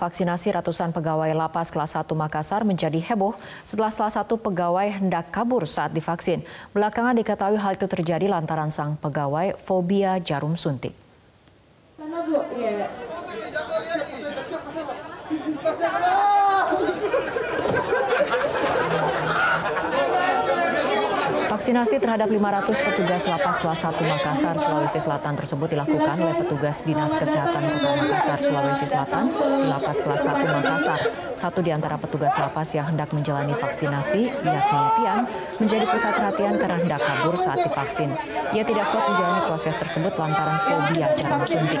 Vaksinasi ratusan pegawai lapas kelas 1 Makassar menjadi heboh setelah salah satu pegawai hendak kabur saat divaksin. Belakangan diketahui hal itu terjadi lantaran sang pegawai fobia jarum suntik. Mana bu? Iya. Vaksinasi terhadap 500 petugas lapas kelas 1 Makassar, Sulawesi Selatan tersebut dilakukan oleh petugas Dinas Kesehatan Kota Makassar, Sulawesi Selatan di lapas kelas 1 Makassar. Satu di antara petugas lapas yang hendak menjalani vaksinasi, yakni Pian, menjadi pusat perhatian karena hendak kabur saat divaksin. Ia tidak kuat menjalani proses tersebut lantaran fobia jarum suntik.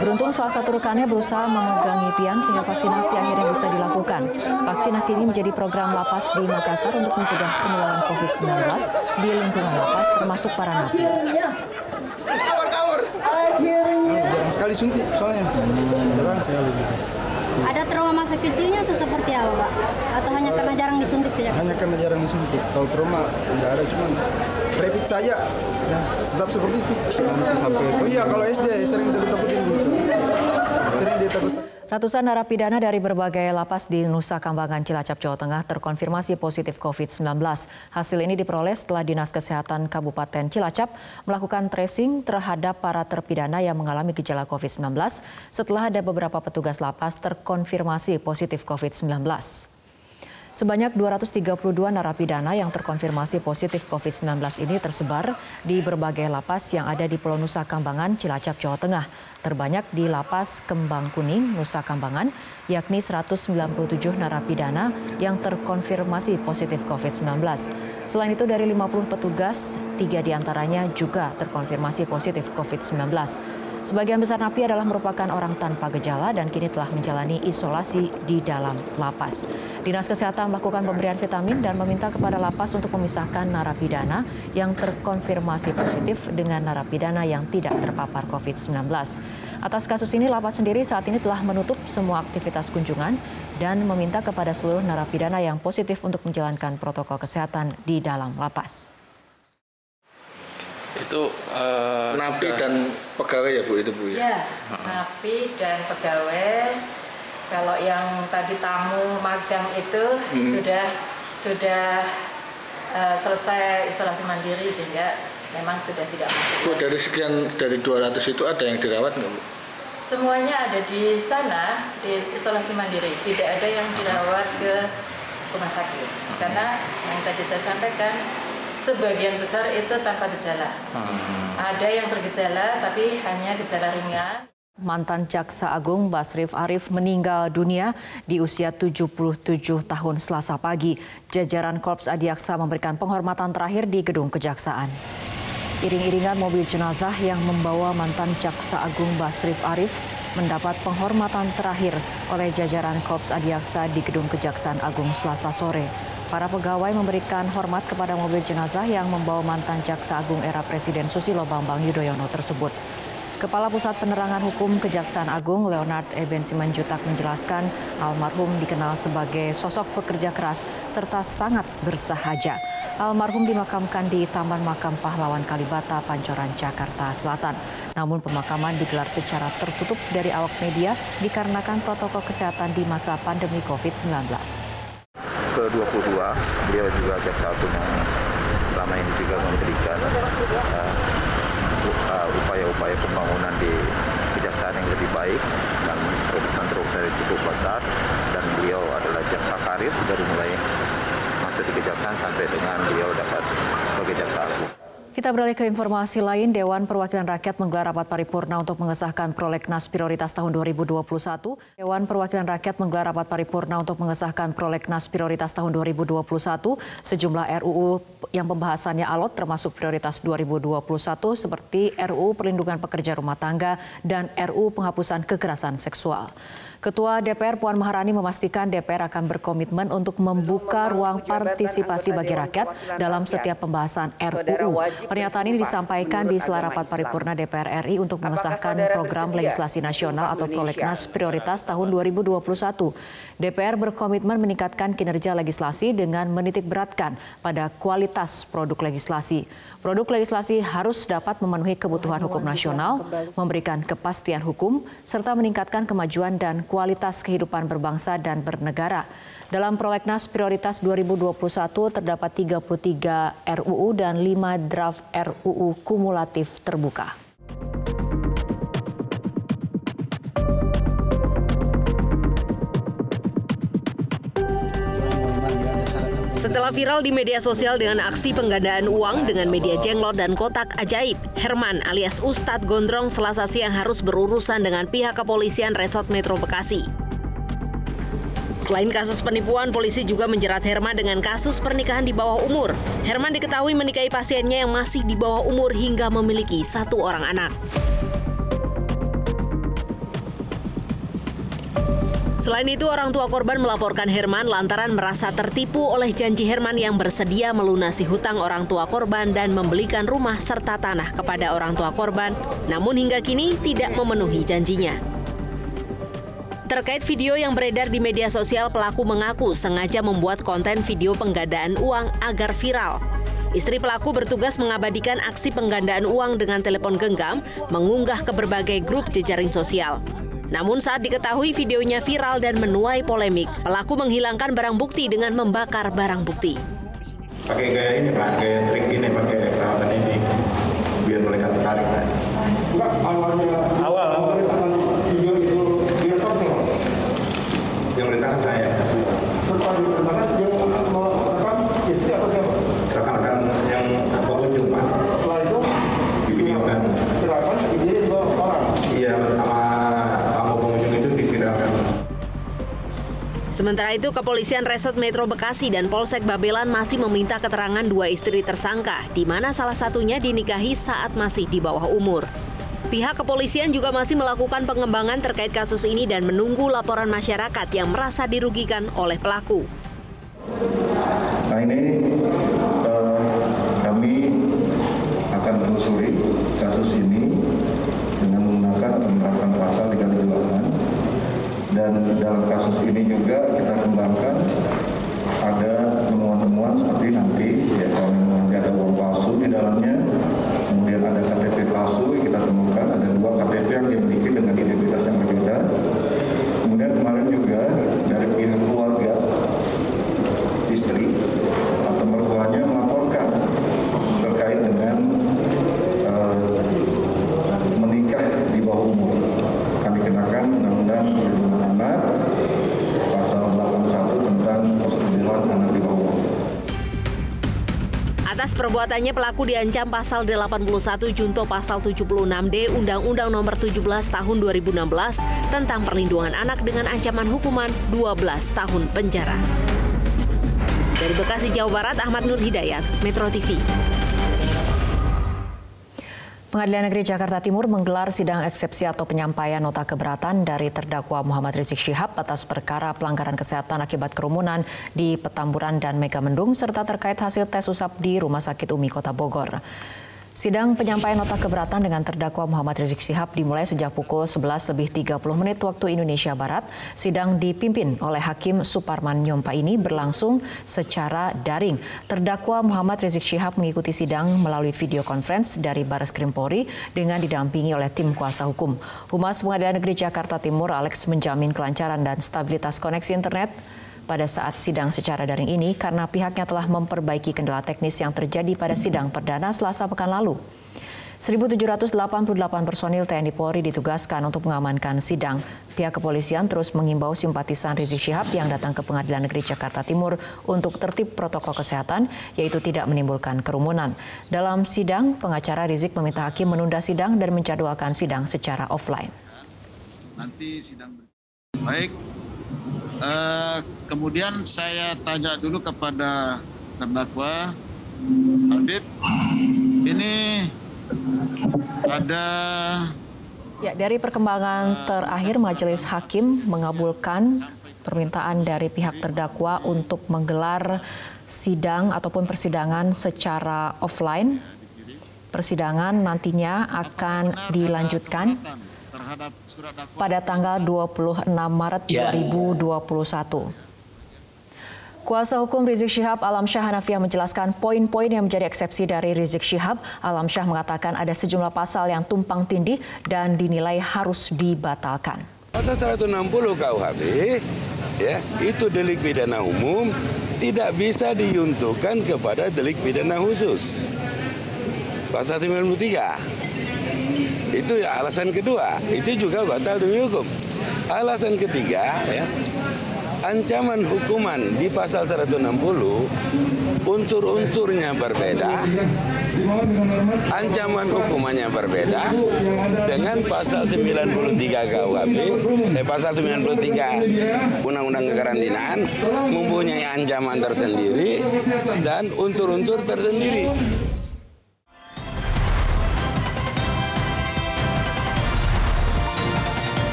Beruntung salah satu rekannya berusaha memegangi Pian sehingga vaksinasi akhirnya bisa dilakukan. Vaksinasi ini menjadi program lapas di Makassar untuk mencegah penularan COVID-19 di lingkungan lapas termasuk para napi. Jarang sekali suntik soalnya. Jarang sekali. Ada trauma masa kecilnya atau seperti apa, Pak? Atau hanya karena jarang disuntik saja? Hanya karena jarang disuntik. Kalau trauma enggak ada, cuman rapid saja. Ya, tetap seperti itu. Oh iya, kalau SD sering ditakut-takutin begitu. Sering ditakut Ratusan narapidana dari berbagai lapas di Nusa Kambangan, Cilacap, Jawa Tengah terkonfirmasi positif COVID-19. Hasil ini diperoleh setelah Dinas Kesehatan Kabupaten Cilacap melakukan tracing terhadap para terpidana yang mengalami gejala COVID-19 setelah ada beberapa petugas lapas terkonfirmasi positif COVID-19. Sebanyak 232 narapidana yang terkonfirmasi positif COVID-19 ini tersebar di berbagai lapas yang ada di Pulau Nusa Kambangan, Cilacap, Jawa Tengah. Terbanyak di Lapas Kembang Kuning, Nusa Kambangan, yakni 197 narapidana yang terkonfirmasi positif COVID-19. Selain itu dari 50 petugas, tiga di antaranya juga terkonfirmasi positif COVID-19. Sebagian besar napi adalah merupakan orang tanpa gejala dan kini telah menjalani isolasi di dalam lapas. Dinas Kesehatan melakukan pemberian vitamin dan meminta kepada lapas untuk memisahkan narapidana yang terkonfirmasi positif dengan narapidana yang tidak terpapar COVID-19. Atas kasus ini, lapas sendiri saat ini telah menutup semua aktivitas kunjungan dan meminta kepada seluruh narapidana yang positif untuk menjalankan protokol kesehatan di dalam lapas itu uh, napi sudah... dan pegawai ya bu itu bu ya, ya napi dan pegawai. Kalau yang tadi tamu magang itu hmm. sudah sudah uh, selesai isolasi mandiri sehingga memang sudah tidak masuk bu dari sekian dari 200 itu ada yang dirawat nggak bu? Semuanya ada di sana di isolasi mandiri. Tidak ada yang dirawat ke rumah sakit. Karena yang tadi saya sampaikan sebagian besar itu tanpa gejala. Hmm. Ada yang bergejala tapi hanya gejala ringan. Mantan Jaksa Agung Basrif Arif meninggal dunia di usia 77 tahun Selasa pagi. Jajaran Korps Adiaksa memberikan penghormatan terakhir di gedung kejaksaan. Iring-iringan mobil jenazah yang membawa mantan Jaksa Agung Basrif Arif mendapat penghormatan terakhir oleh jajaran Korps Adiaksa di gedung Kejaksaan Agung Selasa sore. Para pegawai memberikan hormat kepada mobil jenazah yang membawa mantan Jaksa Agung era Presiden Susilo Bambang Yudhoyono tersebut. Kepala Pusat Penerangan Hukum Kejaksaan Agung Leonard Eben Simanjutak menjelaskan almarhum dikenal sebagai sosok pekerja keras serta sangat bersahaja. Almarhum dimakamkan di Taman Makam Pahlawan Kalibata, Pancoran, Jakarta Selatan. Namun pemakaman digelar secara tertutup dari awak media dikarenakan protokol kesehatan di masa pandemi COVID-19 ke-22 beliau juga jaksa agung yang selama ini juga memberikan upaya-upaya uh, pembangunan di kejaksaan yang lebih baik dan terobosan-terobosan yang cukup besar dan beliau adalah jaksa karir dari mulai masuk di kejaksaan sampai dengan beliau dapat sebagai jaksa agung. Kita beralih ke informasi lain, Dewan Perwakilan Rakyat menggelar rapat paripurna untuk mengesahkan prolegnas prioritas tahun 2021. Dewan Perwakilan Rakyat menggelar rapat paripurna untuk mengesahkan prolegnas prioritas tahun 2021. Sejumlah RUU yang pembahasannya alot termasuk prioritas 2021 seperti RUU Perlindungan Pekerja Rumah Tangga dan RUU Penghapusan Kekerasan Seksual. Ketua DPR Puan Maharani memastikan DPR akan berkomitmen untuk membuka ruang partisipasi bagi rakyat dalam setiap pembahasan RUU. Pernyataan ini disampaikan di sela rapat paripurna DPR RI untuk mengesahkan program legislasi nasional atau prolegnas prioritas tahun 2021. DPR berkomitmen meningkatkan kinerja legislasi dengan menitik beratkan pada kualitas produk legislasi. Produk legislasi harus dapat memenuhi kebutuhan hukum nasional, memberikan kepastian hukum, serta meningkatkan kemajuan dan kualitas kehidupan berbangsa dan bernegara. Dalam prolegnas prioritas 2021 terdapat 33 RUU dan 5 draft RUU kumulatif terbuka. Setelah viral di media sosial dengan aksi penggandaan uang dengan media jenglot dan kotak ajaib, Herman alias Ustadz Gondrong selasa siang harus berurusan dengan pihak kepolisian Resort Metro Bekasi. Selain kasus penipuan, polisi juga menjerat Herman dengan kasus pernikahan di bawah umur. Herman diketahui menikahi pasiennya yang masih di bawah umur hingga memiliki satu orang anak. Selain itu, orang tua korban melaporkan Herman lantaran merasa tertipu oleh janji Herman yang bersedia melunasi hutang orang tua korban dan membelikan rumah serta tanah kepada orang tua korban, namun hingga kini tidak memenuhi janjinya. Terkait video yang beredar di media sosial, pelaku mengaku sengaja membuat konten video penggandaan uang agar viral. Istri pelaku bertugas mengabadikan aksi penggandaan uang dengan telepon genggam, mengunggah ke berbagai grup jejaring sosial. Namun saat diketahui videonya viral dan menuai polemik, pelaku menghilangkan barang bukti dengan membakar barang bukti. Pakai gaya ini Pak, gaya trik ini, pakai peralatan ini, biar mereka tertarik Pak. awalnya, awal, awal. Video itu yang merintahkan saya. Setelah diperintahkan yang merekam istri atau siapa? Rekan-rekan yang pengunjung Pak. Setelah itu divideokan. Silakan ide ke orang. Iya, sama tamu pengunjung itu diviralkan. Sementara itu, Kepolisian Resort Metro Bekasi dan Polsek Babelan masih meminta keterangan dua istri tersangka, di mana salah satunya dinikahi saat masih di bawah umur. Pihak kepolisian juga masih melakukan pengembangan terkait kasus ini dan menunggu laporan masyarakat yang merasa dirugikan oleh pelaku. Nah ini uh, kami akan menelusuri kasus ini dengan menggunakan penerapan pasal 328 dan dalam kasus ini juga kita kembangkan ada temuan-temuan seperti nanti ya kalau nanti ada uang palsu di dalamnya Atas perbuatannya pelaku diancam pasal 81 junto pasal 76D Undang-Undang Nomor 17 Tahun 2016 tentang perlindungan anak dengan ancaman hukuman 12 tahun penjara. Dari Bekasi, Jawa Barat, Ahmad Nur Hidayat, Metro TV. Pengadilan Negeri Jakarta Timur menggelar sidang eksepsi atau penyampaian nota keberatan dari terdakwa Muhammad Rizik Syihab atas perkara pelanggaran kesehatan akibat kerumunan di Petamburan dan Megamendung serta terkait hasil tes usap di Rumah Sakit Umi Kota Bogor. Sidang penyampaian nota keberatan dengan terdakwa Muhammad Rizik Syihab dimulai sejak pukul 11 lebih 30 menit waktu Indonesia Barat. Sidang dipimpin oleh Hakim Suparman Nyompa ini berlangsung secara daring. Terdakwa Muhammad Rizik Syihab mengikuti sidang melalui video conference dari Baris Krim Polri dengan didampingi oleh tim kuasa hukum. Humas Pengadilan Negeri Jakarta Timur Alex menjamin kelancaran dan stabilitas koneksi internet pada saat sidang secara daring ini karena pihaknya telah memperbaiki kendala teknis yang terjadi pada sidang perdana selasa pekan lalu. 1.788 personil TNI Polri ditugaskan untuk mengamankan sidang. Pihak kepolisian terus mengimbau simpatisan Rizik Syihab yang datang ke Pengadilan Negeri Jakarta Timur untuk tertib protokol kesehatan, yaitu tidak menimbulkan kerumunan. Dalam sidang, pengacara Rizik meminta hakim menunda sidang dan menjadwalkan sidang secara offline. Nanti sidang baik Uh, kemudian saya tanya dulu kepada terdakwa Habib, ini ada Ya, dari perkembangan terakhir Majelis Hakim mengabulkan permintaan dari pihak terdakwa untuk menggelar sidang ataupun persidangan secara offline. Persidangan nantinya akan dilanjutkan pada tanggal 26 Maret 2021. Kuasa hukum Rizik Syihab Alam Syah Hanafiah menjelaskan poin-poin yang menjadi eksepsi dari Rizik Syihab. Alam Syah mengatakan ada sejumlah pasal yang tumpang tindih dan dinilai harus dibatalkan. Pasal 160 KUHP ya, itu delik pidana umum tidak bisa diuntukkan kepada delik pidana khusus. Pasal 93. Itu ya alasan kedua, itu juga batal demi hukum. Alasan ketiga ya, ancaman hukuman di pasal 160 unsur-unsurnya berbeda, ancaman hukumannya berbeda dengan pasal 93 KUHP, eh, pasal 93 Undang-Undang Kekarantinaan mempunyai ancaman tersendiri dan unsur-unsur tersendiri.